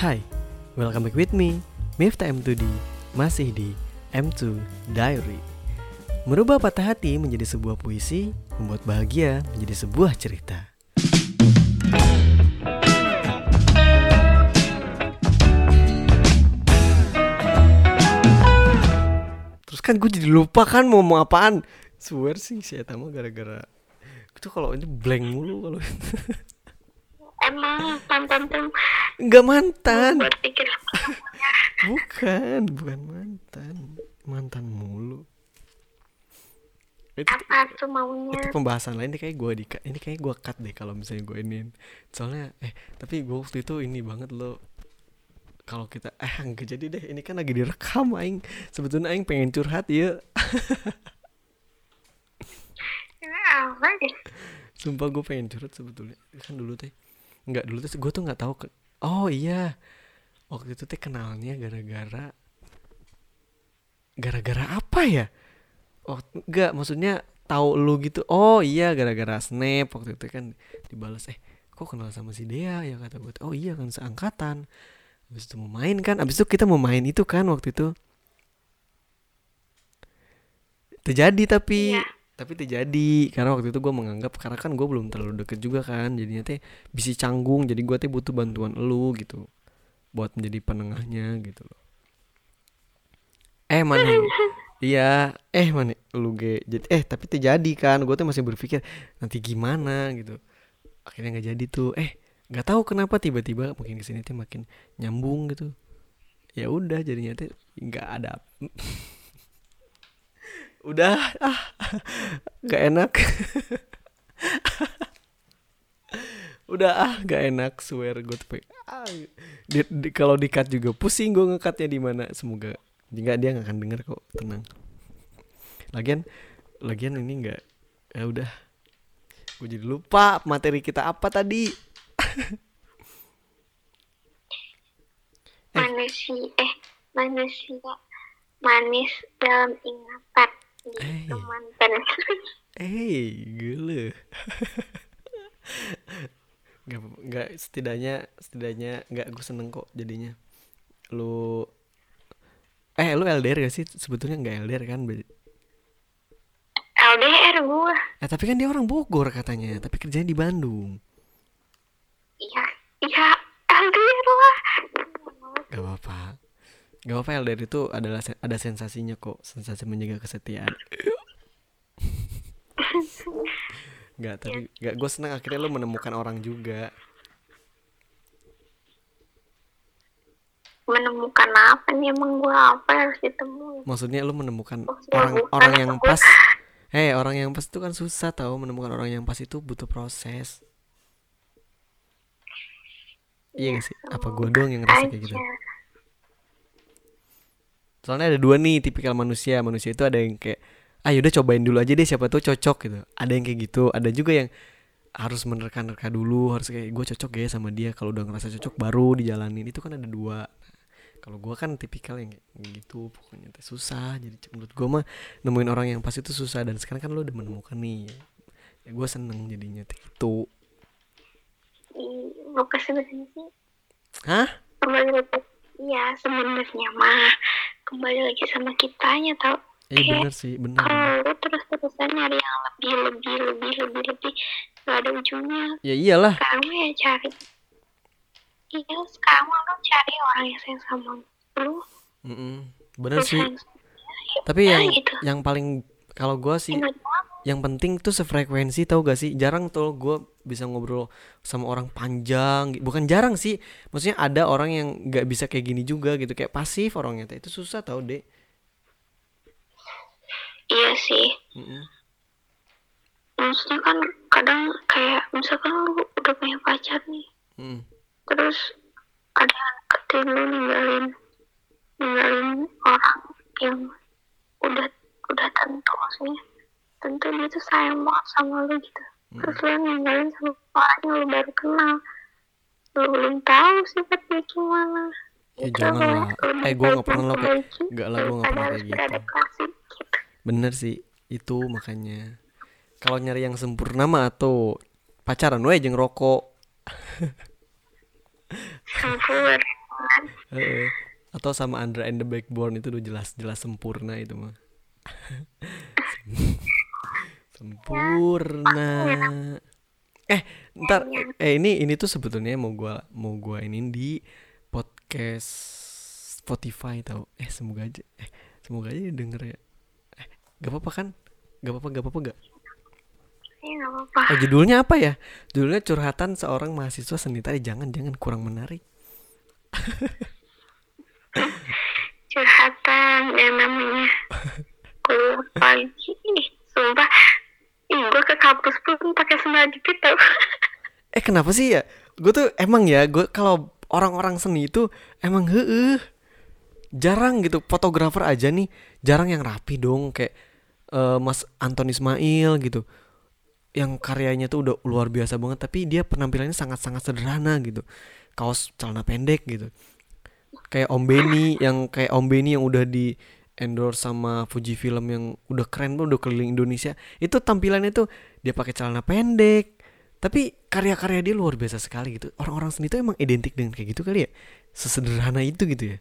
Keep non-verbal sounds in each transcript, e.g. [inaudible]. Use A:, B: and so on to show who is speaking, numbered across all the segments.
A: Hai, welcome back with me, Miftah M2D, masih di M2 Diary. Merubah patah hati menjadi sebuah puisi, membuat bahagia menjadi sebuah cerita. Terus kan gue jadi lupa kan mau ngomong apaan. Swear sih si Eta mah gara-gara itu kalau ini blank mulu kalau [laughs]
B: Emang mantan tuh
A: nggak mantan. Bukan, bukan mantan. Mantan mulu. Itu,
B: apa tuh maunya?
A: itu pembahasan lain ini kayak gue di ini kayak gue cut deh kalau misalnya gue ini. Soalnya eh tapi gue waktu itu ini banget lo kalau kita eh enggak jadi deh. Ini kan lagi direkam aing. Sebetulnya aing pengen curhat [laughs] ya
B: apa deh.
A: Sumpah gue pengen curhat sebetulnya. Kan dulu teh nggak dulu tuh gue tuh nggak tahu oh iya. Waktu itu teh kenalnya gara-gara gara-gara apa ya? Waktu nggak maksudnya tahu lu gitu oh iya gara-gara snap waktu itu kan dibalas eh kok kenal sama si Dea? Ya kata gue oh iya kan seangkatan. Habis itu mau main kan habis itu kita mau main itu kan waktu itu. Terjadi tapi
B: Iya.
A: Tapi terjadi karena waktu itu gue menganggap karena kan gue belum terlalu deket juga kan jadinya teh bisa canggung jadi gue teh butuh bantuan lu gitu buat menjadi penengahnya gitu loh. Eh mana? [laughs] Iya eh mana? Lu ge jadi eh tapi terjadi kan gue tuh masih berpikir nanti gimana gitu. Akhirnya nggak jadi tuh eh nggak tahu kenapa tiba-tiba makin ke sini tuh makin nyambung gitu. Ya udah jadinya tuh nggak ada [laughs] udah. Ah nggak enak. Udah ah nggak enak swear gue tuh ah, di, di- kalau di cut juga pusing gue ngekatnya di mana. Semoga nggak dia nggak akan denger kok tenang. Lagian lagian ini nggak ya udah. Gue jadi lupa materi kita apa tadi. [laughs]
B: Manusia eh manusia manis dalam ingatan
A: Eh.
B: gitu mantan [laughs]
A: eh gila. [laughs] Nggak nggak setidaknya setidaknya nggak gue seneng kok jadinya. Lu eh lu LDR gak sih? Sebetulnya nggak LDR kan
B: LDR gua.
A: Eh tapi kan dia orang Bogor katanya tapi kerjanya di Bandung.
B: Iya iya LDR lah.
A: Gak apa-apa Gak apa-apa LDR itu adalah se- ada sensasinya kok Sensasi menjaga kesetiaan. Gak tapi Gak gue senang akhirnya lo menemukan orang juga.
B: Menemukan apa nih? Emang gua apa yang harus ditemuin
A: Maksudnya lo menemukan
B: Oh, ya
A: orang
B: bukan,
A: orang yang
B: aku-
A: pas. Hei orang yang pas itu kan susah tau Menemukan orang yang pas itu butuh proses. Iya gak sih? Apa gue doang yang ngerasa kayak gitu? Soalnya ada dua nih tipikal manusia. Manusia itu ada yang kayak, ah yaudah cobain dulu aja deh siapa tuh cocok gitu. Ada yang kayak gitu. Ada juga yang harus menerka-nerka dulu, harus kayak gue cocok ya sama dia. Kalau udah ngerasa cocok baru dijalanin. Itu kan ada dua. Kalau gue kan tipikal yang kayak gitu, pokoknya teh susah. Jadi menurut gue mah nemuin orang yang pas itu susah. Dan sekarang kan lo udah menemukan nih. Ya gue seneng jadinya teh gitu.
B: Ih, bukan sebenarnya sih
A: Hah?
B: iya sebenarnya mah kembali lagi sama kitanya tau
A: Eh bener sih, bener. bener.
B: kalau lu terus terusan nyari yang lebih lebih lebih lebih lebih gak ada ujungnya
A: Ya iyalah.
B: sekarang ya cari iya sekarang lu cari orang yang sayang sama lu
A: Mm-mm. Bener
B: lu
A: sih.
B: sayang ya
A: Tapi
B: udah
A: yang
B: gitu
A: yang paling kalau gue sih
B: banget.
A: Yang penting tuh sefrekuensi tau gak sih? Jarang tuh gue bisa ngobrol sama orang panjang bukan jarang sih maksudnya ada orang yang nggak bisa kayak gini juga gitu kayak pasif orangnya itu susah tau deh
B: iya sih.
A: Mm-mm.
B: maksudnya kan kadang kayak misalkan lu udah punya pacar nih
A: Mm.
B: terus ada yang lu ninggalin ninggalin orang yang udah udah tentu maksudnya tentu dia tuh sayang banget sama lu gitu. Terus lu ninggalin sama orang yang lu baru kenal. Lu belum tahu sifat dia gimana.
A: Ya
B: Itu
A: jangan lah. eh gue
B: baik
A: pernah lo kayak nggak lah gue
B: daripada
A: pernah kayak gitu.
B: gitu.
A: Bener sih itu makanya. Kalau nyari yang sempurna mah tuh pacaran we jeung rokok.
B: Sempurna. [laughs]
A: Atau sama Andra and the Backbone itu udah jelas-jelas sempurna itu mah [laughs] sempurna. Eh ntar. Eh ini ini tuh sebetulnya mau gua mau gua ini di podcast Spotify tau. Eh semoga aja. Eh semoga aja denger ya. Eh gak apa-apa kan? Gak apa-apa gak apa-apa gak?
B: Ya apa-apa.
A: Oh judulnya apa ya? Judulnya curhatan seorang mahasiswa seni tari. Jangan jangan. Kurang menarik.
B: Curhatan yang namanya. [laughs] Lagi. Ih sumpah ih gue ke kampus pun pakai sendal jepit tau. [laughs]
A: Eh kenapa sih ya? Gue tuh emang ya gue kalau orang-orang seni itu emang heeh. Jarang gitu fotografer aja nih jarang yang rapi dong kayak eh, Mas Anton Ismail gitu. Yang karyanya tuh udah luar biasa banget tapi dia penampilannya sangat-sangat sederhana gitu. Kaos celana pendek gitu. Kayak Om Benny yang kayak Om Benny yang udah di endorse sama Fujifilm yang udah keren tuh udah keliling Indonesia. Itu tampilannya tuh dia pakai celana pendek. Tapi karya-karya dia luar biasa sekali gitu. Orang-orang seni itu emang identik dengan kayak gitu kali ya? Sesederhana itu gitu ya?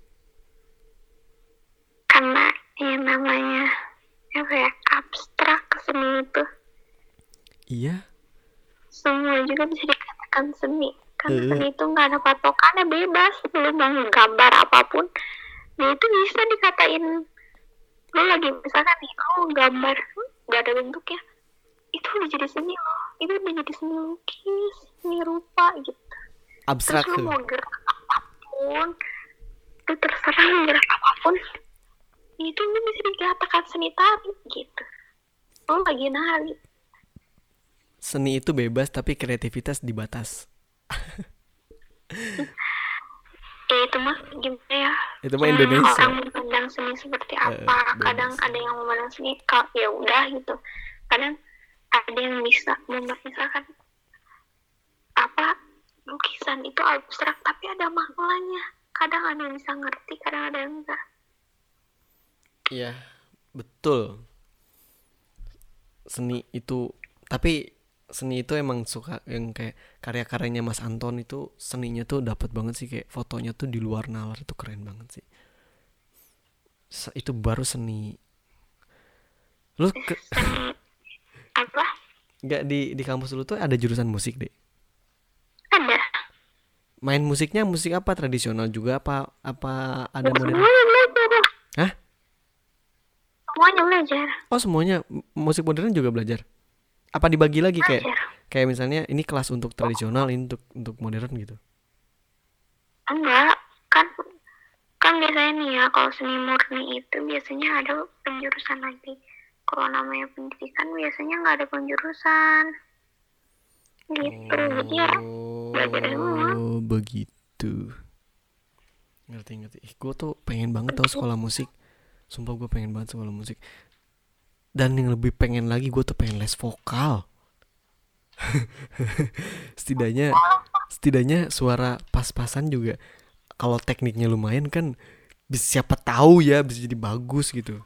B: Karena yang namanya apa ya abstrak seni itu.
A: Iya.
B: Semua juga bisa dikatakan seni. Karena
A: Eh.
B: seni itu nggak ada patokannya bebas. Lu mau gambar apa pun dia itu bisa dikatain lu lagi misalkan nih lu gambar nggak ada bentuknya itu udah jadi seni loh. Itu udah jadi seni lukis seni rupa gitu.
A: Abstrak
B: terus lu mau gerak apa pun lu terserah gerak apa pun itu lu bisa dikatakan seni tari gitu. Lu lagi nari.
A: Seni itu bebas tapi kreativitas dibatas [laughs] [laughs]
B: ya itu mah gimana ya?
A: Itu mah
B: Ya,
A: Indonesia.
B: orang memandang seni seperti apa?
A: Bebas.
B: kadang ada yang memandang seni kalau ya udah gitu. Kadang ada yang bisa membuat misalkan apa lukisan itu abstrak tapi ada maknanya. Kadang ada yang bisa ngerti kadang ada yang enggak.
A: Iya, betul. Seni itu, tapi seni itu emang suka yang kayak karya-karyanya Mas Anton itu seninya tuh dapat banget sih kayak fotonya tuh di luar nalar itu keren banget sih. Se- itu baru seni. Lu ke,
B: seni [laughs] apa
A: nggak di di kampus lu tuh ada jurusan musik deh.
B: ada
A: Main musiknya musik apa tradisional juga apa apa ada modern? Hah?
B: semuanya belajar
A: Oh semuanya musik modern juga belajar? Apa dibagi lagi? Kayak
B: belajar
A: kayak misalnya ini kelas untuk tradisional ini untuk untuk modern gitu.
B: Enggak kan kan biasanya nih ya kalau seni murni itu biasanya ada penjurusan lagi. Kalau namanya pendidikan biasanya nggak ada penjurusan. Gitu. Jadi ya belajar semua.
A: oh begitu. Ngerti ngerti. Ih gue tuh pengen banget tau sekolah musik. Sumpah gue pengen banget sekolah musik dan yang lebih pengen lagi gue tuh pengen les vokal. [laughs] Setidaknya setidaknya suara pas-pasan juga kalau tekniknya lumayan kan bisa siapa tahu ya bisa jadi bagus gitu.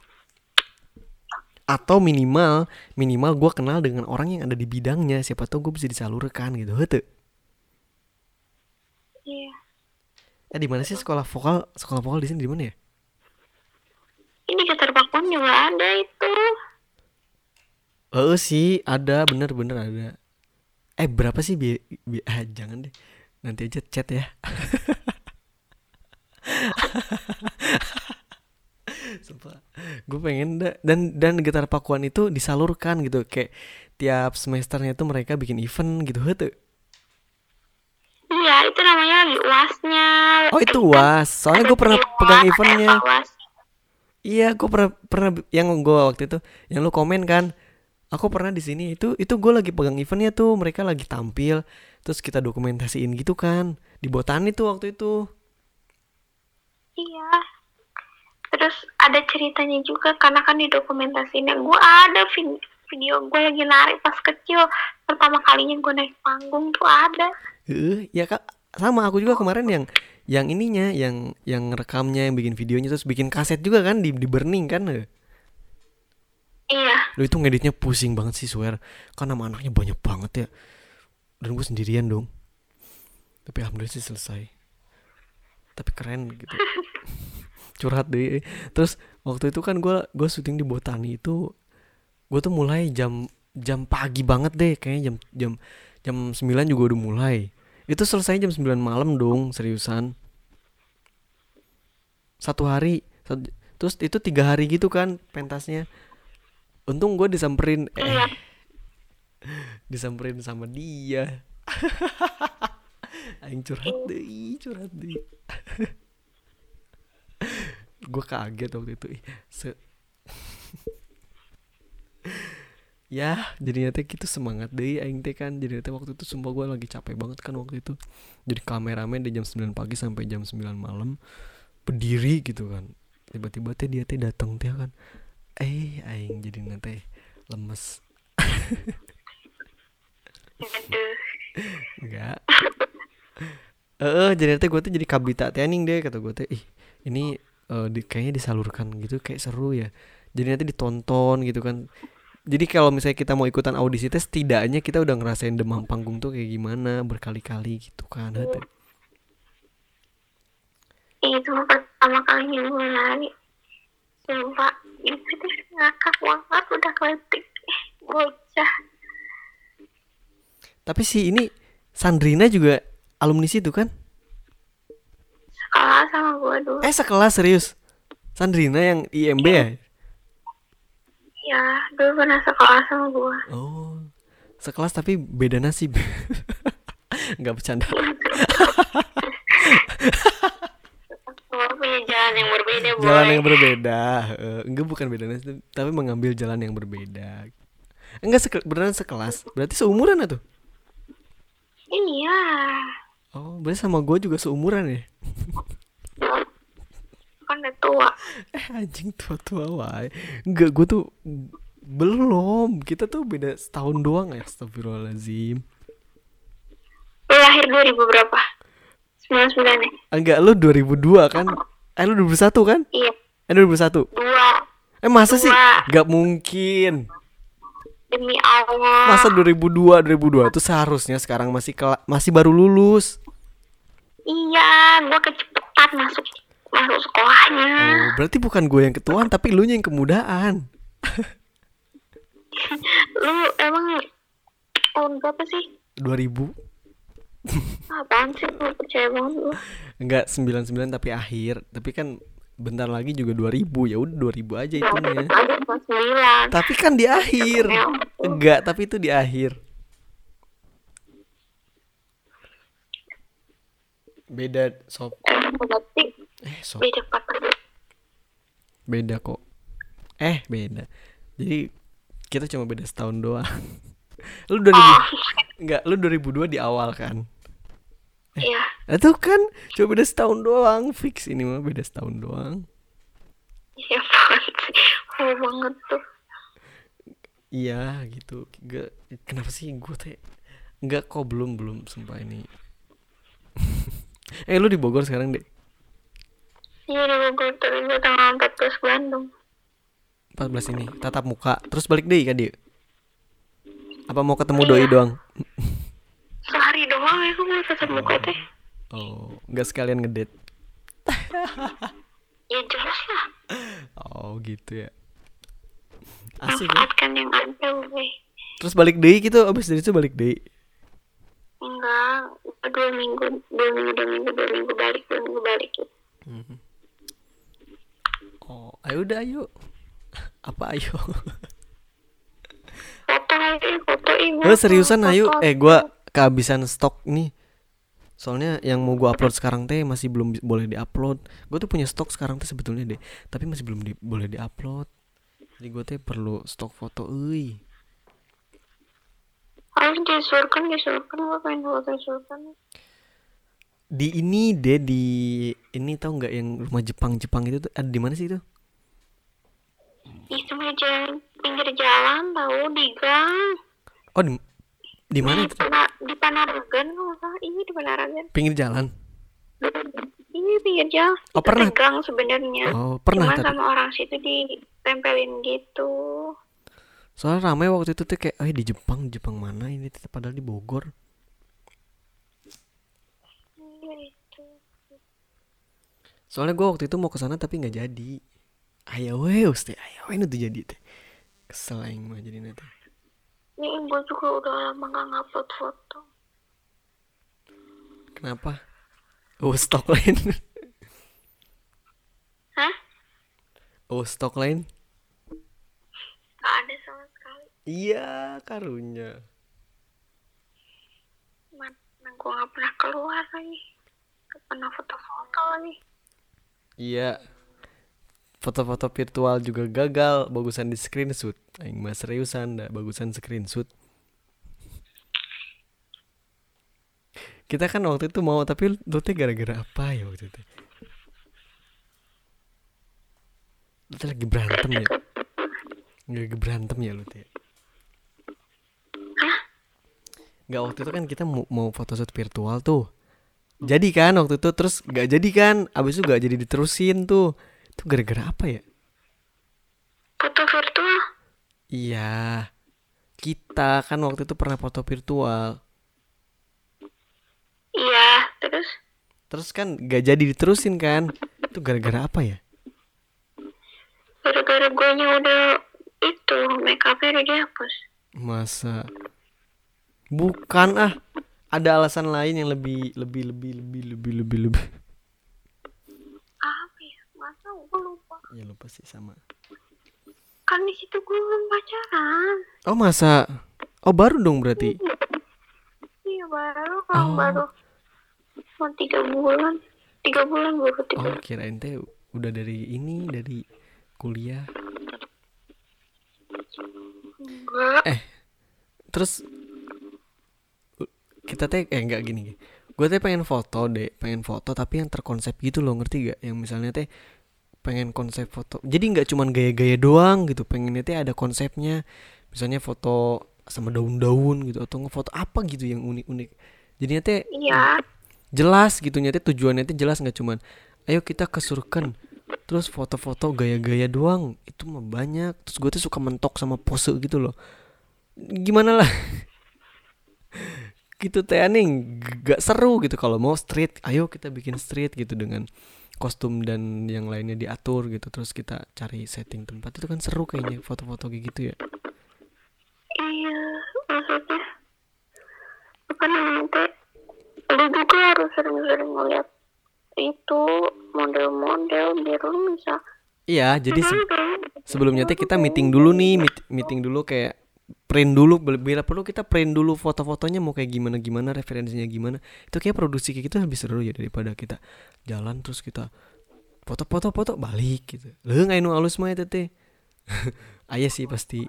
A: Atau minimal minimal gue kenal dengan orang yang ada di bidangnya siapa tahu gue bisa disalurkan gitu Hete.
B: iya.
A: Eh di mana sih sekolah vokal sekolah vokal di sini di mana ya?
B: Ini keterpakuan juga ada itu
A: oh sih ada bener bener ada. Eh berapa sih bi, bi ah, jangan deh. Nanti aja chat ya. [laughs] Sumpah, gue pengen da- dan dan gitar pakuan itu disalurkan gitu. Kayak tiap semesternya itu mereka bikin event gitu.
B: Iya itu namanya uasnya
A: Oh itu was, soalnya gue pernah pegang
B: UAS,
A: eventnya.
B: UAS.
A: Iya, gue pernah pernah yang gue waktu itu, yang lu komen kan, aku pernah di sini itu itu gue lagi pegang eventnya tuh, mereka lagi tampil, terus kita dokumentasiin gitu kan, di botani tuh waktu itu.
B: Iya. Terus ada ceritanya juga karena kan di dokumentasinya gue ada vi- video gue lagi nari pas kecil pertama kalinya gue naik panggung tuh ada.
A: Heeh, ya kak, sama aku juga kemarin yang yang ininya, yang yang rekamnya, yang bikin videonya, terus bikin kaset juga kan di di burning kan.
B: Iya.
A: Lu itu ngeditnya pusing banget sih swear, kan nama anaknya banyak banget ya, dan gue sendirian dong. Tapi alhamdulillah sih selesai. tapi keren gitu. [laughs] Curhat deh. Terus waktu itu kan gue gue syuting di botani itu gue tuh mulai jam jam pagi banget deh. Kayaknya jam jam jam 9 juga udah mulai. Itu selesai jam 9 malam dong seriusan. Satu hari satu- terus itu tiga hari gitu kan pentasnya untung gue disamperin
B: Iya.
A: eh [laughs] disamperin sama dia. [laughs] Aing curhat deh curhat deh [laughs] gue kaget waktu itu se ya jadinya teh gitu semangat deh aing teh kan. Jadi teh waktu itu sumpah gue lagi capek banget kan waktu itu. Jadi kameramen dari jam 9 pagi sampai jam 9 malam berdiri gitu kan. Tiba-tiba teh dia teh datang teh kan eh aing jadi nanti lemes. Enggak. Eh eh, jadi nanti gue tuh jadi kabita tening deh kata gue teh. Ih ini eh, di, kayaknya disalurkan gitu kayak seru ya. Jadi nanti ditonton gitu kan. Jadi kalau misalnya kita mau ikutan audisi tes setidaknya kita udah ngerasain demam panggung tuh kayak gimana berkali-kali gitu kan Teh.
B: itu pertama kalinya gue nari sumpah itu tuh ngakak banget udah kletik bocah.
A: Tapi si ini Sandrina juga alumni situ kan?
B: Sekolah sama gue dulu.
A: Eh sekelas serius? Sandrina yang IMB ya?
B: Ya dulu pernah sekolah sama gue
A: oh sekelas tapi beda nasib. [laughs] Nggak bercanda [laughs]
B: punya jalan yang berbeda [laughs] boy.
A: jalan yang berbeda. Eh, enggak bukan beda tapi mengambil jalan yang berbeda. Enggak seke, beneran sekelas. Berarti seumuran ya tuh
B: iya.
A: Oh berarti sama gue juga seumuran ya? [laughs]
B: Kan udah tua.
A: Eh anjing tua tua wae. Enggak gue tuh belum. Kita tuh beda setahun doang ya astagfirullahaladzim
B: lahir 2000 berapa? 99 ya?
A: Enggak lu 2002 kan lu 2001 kan?
B: Iya.
A: Eh 2001
B: dua
A: eh masa sih?
B: Dua.
A: enggak mungkin.
B: Demi Allah.
A: Masa 2002 2002 itu seharusnya sekarang masih masih baru lulus.
B: Iya gue kecepetan masuk masuk sekolahnya.
A: Oh, berarti bukan gue yang ketuaan tapi lu yang kemudaan. [laughs]
B: lu emang tahun berapa sih?
A: 2000
B: apaan sih lu percaya banget lu
A: enggak 99 tapi akhir. Tapi kan bentar lagi juga 2000 ya udah 2000 aja
B: kelas sembilan
A: Tapi kan di akhir. Enggak, tapi itu di akhir. Beda sob.
B: berarti
A: Eh, sob.
B: Beda
A: kok. Eh, beda. Jadi kita cuma beda setahun doang. [laughs] lu 2000 enggak, lu 2002 di awal kan?
B: Iya.
A: Nah, tuh kan cuma beda setahun doang. Fix ini mah beda setahun doang.
B: Iya banget oh banget tuh.
A: Iya gitu. Gak kenapa sih gue teh? Nggak kok belum belum sumpah ini. [laughs] Eh lu di Bogor sekarang deh
B: iya di Bogor tapi gue tanggal 14 Bandung.
A: 14 ini tatap muka. Terus balik deh kan dia apa mau ketemu doi doang
B: ya tetap muka teh
A: oh nggak sekalian ngedate? [laughs]
B: Ya jelas lah.
A: Oh gitu ya. Asik ya.
B: Manfaatkan yang ada gue
A: terus balik deh gitu abis dari itu balik deh
B: enggak dua minggu dua minggu dua minggu dua minggu balik dua minggu balik. Gitu.
A: oh ayo udah ayo. [laughs] Apa ayo?
B: Foto aja foto ini
A: Oh seriusan ayo. eh gua kehabisan stok nih soalnya yang mau gua upload sekarang teh masih belum boleh diupload. Gue tuh punya stok sekarang teh sebetulnya deh tapi masih belum di- boleh diupload. Jadi gue teh perlu stok foto euy.
B: Harus disurkan disurkan gue pengen foto disurkan
A: di ini deh di ini tau nggak yang rumah Jepang Jepang itu tuh ada di mana sih itu?
B: Di sebelah jalan pinggir jalan tahu di gang.
A: Oh di di mana
B: di,
A: itu?
B: Pana, di salah. Ini di Panaragan
A: pinggir jalan?
B: Ini pinggir jalan.
A: Oh, pernah?
B: di gang sebenarnya.
A: Oh pernah
B: Cuma
A: tapi.
B: sama orang situ ditempelin gitu.
A: Soalnya ramai waktu itu tuh kayak eh di Jepang Jepang mana ini? Padahal di Bogor.
B: Iya,
A: soalnya gue waktu itu mau ke sana tapi nggak jadi. Ayo weh teh ayo weh itu jadi teh. Kesel aing mah jadi nanti
B: Nih gue juga udah lama gak ngupload foto.
A: kenapa oh stok lain
B: Hah?
A: oh stok lain
B: Gak ada sama sekali.
A: iya karunya
B: Mana gue gak pernah keluar lagi. Gak pernah foto-foto lagi.
A: iya foto-foto virtual juga gagal bagusan di screenshot. Aing mah seriusan dah bagusan screenshot. Kita kan waktu itu mau tapi lu teh gara-gara apa ya waktu itu? Lu teh lagi berantem ya? Lagi berantem ya lu teh? Nggak waktu itu kan kita mau, mau photoshoot virtual tuh. Jadi kan waktu itu terus nggak jadi kan? Abis itu nggak jadi diterusin tuh itu gara-gara apa ya?
B: Foto virtual?
A: iya. Kita kan waktu itu pernah foto virtual.
B: Iya, terus?
A: terus kan nggak jadi diterusin kan? Itu gara-gara apa ya?
B: Gara-gara gue udah itu, make upnya udah dihapus.
A: masa? Bukan ah. Ada alasan lain yang lebih lebih lebih lebih lebih lebih lebih
B: ya? Masa gue lupa.
A: ya lupa sih sama
B: Kan di situ gue belum pacaran.
A: oh masa oh baru dong berarti
B: Iya baru, kalau
A: Oh.
B: baru mau tiga bulan, tiga bulan baru tiga.
A: oh kirain teh udah dari ini dari kuliah
B: Enggak.
A: eh terus kita teh eh enggak gini gue teh pengen foto deh pengen foto tapi yang terkonsep gitu loh ngerti gak yang misalnya teh pengen konsep foto. Jadi nggak cuman gaya-gaya doang gitu pengennya teh ada konsepnya. Misalnya foto sama daun-daun gitu atau ngefoto apa gitu yang unik-unik. Jadinya teh
B: Iya,
A: jelas gitu nyata tujuannya teh jelas nggak cuman ayo kita ke surken. Terus foto-foto gaya-gaya doang itu mah banyak. Terus gue tuh suka mentok sama pose gitu loh. Gimana lah? [laughs] Gitu teh aneh. Gak seru gitu kalau mau street. Ayo kita bikin street gitu dengan kostum dan yang lainnya diatur gitu terus kita cari setting tempat itu kan seru kayaknya foto-foto kayak gitu ya
B: iya, maksudnya apa namanya? Lu juga harus sering-sering ngeliat itu model-model biar lu bisa
A: iya jadi se- sebelumnya teh kita meeting dulu nih meet- meeting dulu kayak print dulu bila- perlu kita print dulu foto-fotonya mau kayak gimana gimana referensinya gimana. Itu kayak produksi kayak gitu lebih seru ya daripada kita jalan terus kita foto-foto foto balik gitu. Lu nggak nu alus mah itu teh. [laughs] Ayah sih pasti.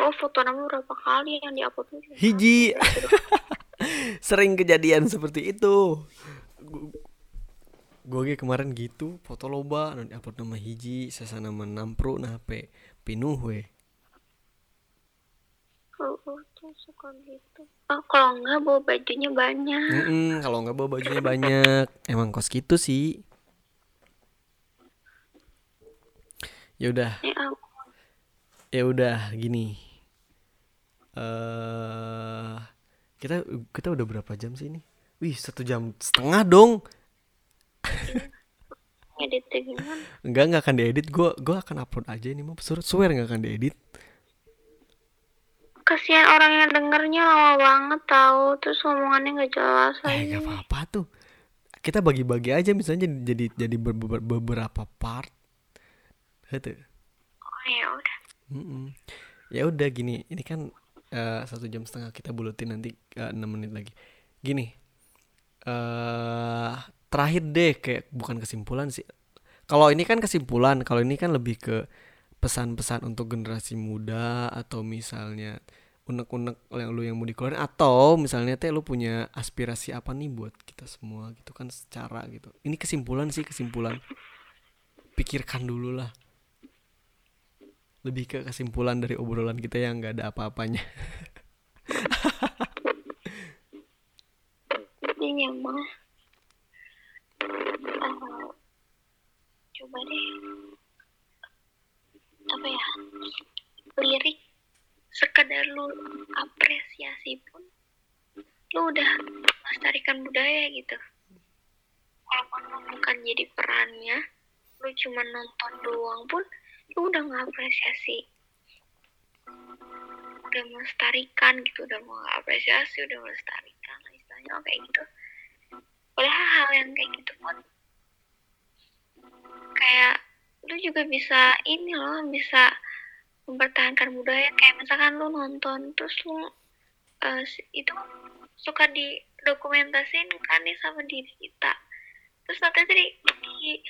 B: Oh, foto nama berapa kali yang diupload
A: hiji. [laughs] Sering kejadian seperti itu gue kemarin gitu foto loba dan upload nama hiji sasana menampru nah pe pinuh we.
B: Oh, oh, tuh suka gitu. Oh, kalau enggak bawa bajunya banyak.
A: Mm-mm, kalau nggak bawa bajunya banyak. Emang kos gitu sih. Ya udah.
B: Ya,
A: ya udah gini. Eh kita kita udah berapa jam sih ini? Wih satu jam setengah dong
B: editnya gimana?
A: enggak nggak akan diedit gue gua akan upload aja ini mah swear swear nggak akan diedit
B: Kasihan orang yang dengernya lama banget tahu terus omongannya nggak jelas
A: eh
B: lagi.
A: nggak apa-apa tuh kita bagi-bagi aja misalnya jadi jadi, jadi ber- ber- beberapa part gitu
B: Oh ya udah.
A: Mm-mm. Ya udah gini, ini kan eh, satu jam setengah kita bulutin nanti eh, enam menit lagi. Gini, eh terakhir deh kayak bukan kesimpulan sih. Kalau ini kan kesimpulan, kalau ini kan lebih ke pesan-pesan untuk generasi muda atau misalnya unek-unek yang lu yang mau dikeluarin atau misalnya teh lu punya aspirasi apa nih buat kita semua gitu kan secara gitu. Ini kesimpulan sih kesimpulan. Pikirkan dulu lah lebih ke kesimpulan dari obrolan kita yang nggak ada apa-apanya. [laughs]
B: Ini yang mah. Eh, coba deh. Apa ya? Lirik sekedar lu apresiasi pun lu udah melestarikan budaya gitu walaupun lu bukan jadi perannya lu cuma nonton doang pun lu udah ngapresiasi udah melestarikan gitu udah mau apresiasi udah melestarikan istilahnya kayak gitu padahal hal yang kayak gitu pun kayak lu juga bisa ini loh bisa mempertahankan budaya. Kayak misalkan lu nonton terus lu uh, itu suka di dokumentasin kan nih sama diri kita. Terus nanti di, di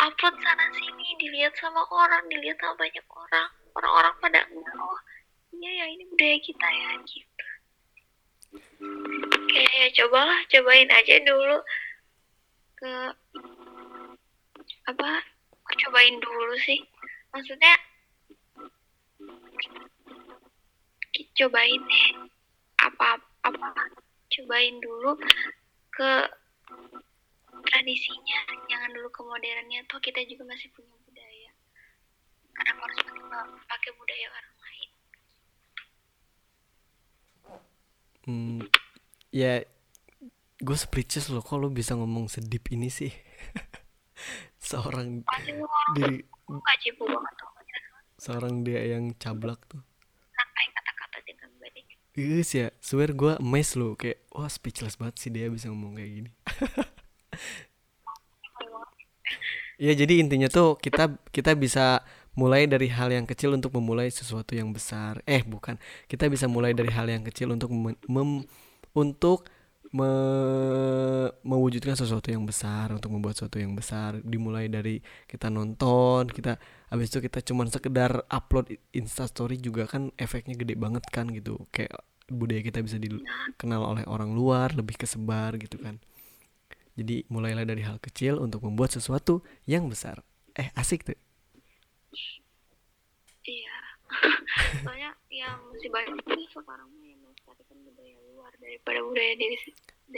B: upload sana sini dilihat sama orang dilihat sama banyak orang. Orang-orang pada oh iya ya ini budaya kita ya gitu kayak ya cobalah cobain aja dulu. Ke apa? Cobain dulu sih. Maksudnya cobain apa apa? Cobain dulu ke tradisinya. Jangan dulu ke modernnya toh kita juga masih punya budaya. Karena harus pakai budaya orang
A: hmm, ya gue speechless loh kok lo bisa ngomong sedip ini sih? [laughs] Seorang diri seorang dia yang cablak tuh. Iya sih ya, swear gue amazed loh kayak wah speechless banget sih dia bisa ngomong kayak gini. [laughs] ya jadi intinya tuh kita kita bisa mulai dari hal yang kecil untuk memulai sesuatu yang besar. Eh bukan, kita bisa mulai dari hal yang kecil untuk mem, mem untuk me mewujudkan sesuatu yang besar untuk membuat sesuatu yang besar. Dimulai dari kita nonton kita habis itu kita cuman sekedar upload instastory juga kan efeknya gede banget kan gitu. Kayak budaya kita bisa dikenal oleh orang luar lebih kesebar gitu kan. Jadi mulailah dari hal kecil untuk membuat sesuatu yang besar. Eh asik tuh
B: iya. [laughs] Soalnya yang masih banyak nih sekarang daripada budaya diri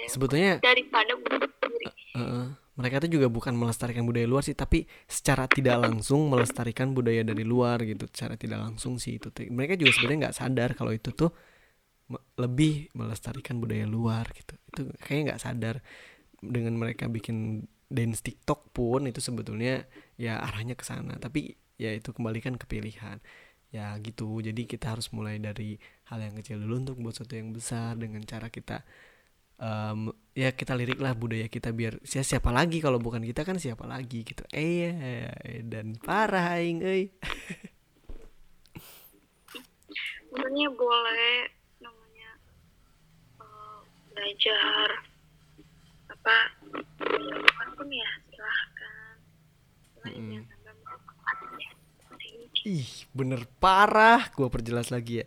A: sebetulnya
B: daripada budaya diri.
A: Uh, uh, mereka tuh juga bukan melestarikan budaya luar sih tapi secara tidak langsung melestarikan budaya dari luar gitu. Secara tidak langsung sih itu mereka juga sebenarnya nggak sadar kalau itu tuh lebih melestarikan budaya luar gitu. Itu kayaknya nggak sadar. Dengan mereka bikin dance TikTok pun itu sebetulnya ya arahnya ke sana. Tapi ya itu kembalikan ke pilihan ya gitu jadi kita harus mulai dari hal yang kecil dulu untuk buat sesuatu yang besar dengan cara kita um, ya kita lirik lah budaya kita biar siapa, siapa lagi kalau bukan kita kan siapa lagi gitu. Eh ya, dan parah aing eh
B: sebenarnya boleh namanya uh, belajar apa apa pun ya silahkan. Mm -hmm.
A: Ih, bener parah. Gua perjelas lagi ya.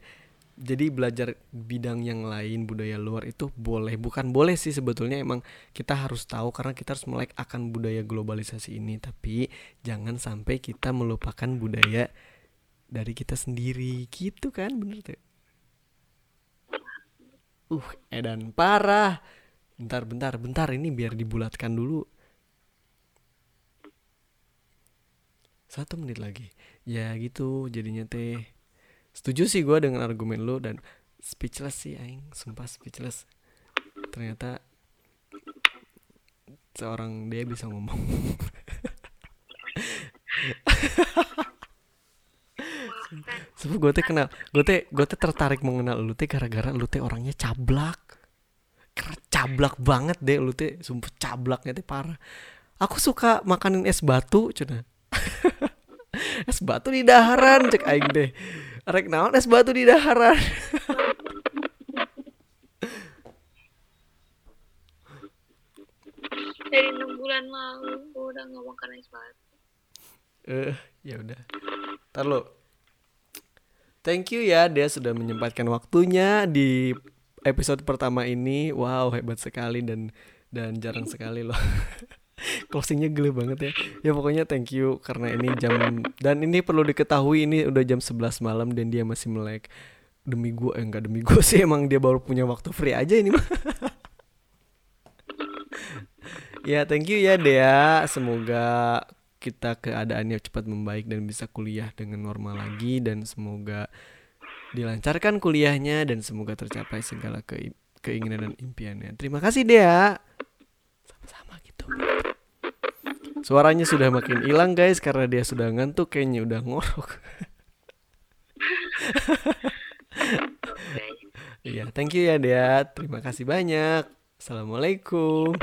A: Jadi belajar bidang yang lain budaya luar itu boleh, bukan boleh sih sebetulnya emang kita harus tahu karena kita harus melek akan budaya globalisasi ini. Tapi jangan sampai kita melupakan budaya dari kita sendiri, gitu kan, bener tuh. Uh, edan parah. Bentar, bentar, bentar. Ini biar dibulatkan dulu. Satu menit lagi ya gitu. Jadinya teh setuju sih gue dengan argumen lo dan speechless sih aing. Sumpah speechless. Ternyata seorang dia bisa ngomong. [laughs] Sebab gue teh kenal, gue teh gue teh tertarik mengenal lu teh gara-gara lu teh orangnya cablak, cablak banget deh lu teh, sumpah cablaknya teh parah. Aku suka makanin es batu, cina. [laughs] es batu di daharan cek aing deh rek naon es batu di daharan?
B: Dari enam bulan lalu gue udah nggak makan es batu.
A: Eh uh, ya udah. Tar lo thank you ya dia sudah menyempatkan waktunya di episode pertama ini. Wow hebat sekali dan dan jarang sekali loh [laughs] [laughs] closingnya gede banget ya ya pokoknya thank you karena ini jam dan ini perlu diketahui ini udah jam 11 malam dan dia masih melek demi gue eh, enggak demi gue [laughs] sih emang dia baru punya waktu free aja ini mah [laughs] ya thank you ya Dea semoga kita keadaannya cepat membaik dan bisa kuliah dengan normal lagi dan semoga dilancarkan kuliahnya dan semoga tercapai segala ke keinginan dan impiannya. Terima kasih Dea gitu. Suaranya sudah makin hilang guys karena dia sudah ngantuk kayaknya udah ngorok. [laughs] Iya, thank you ya dia. Terima kasih banyak. Assalamualaikum.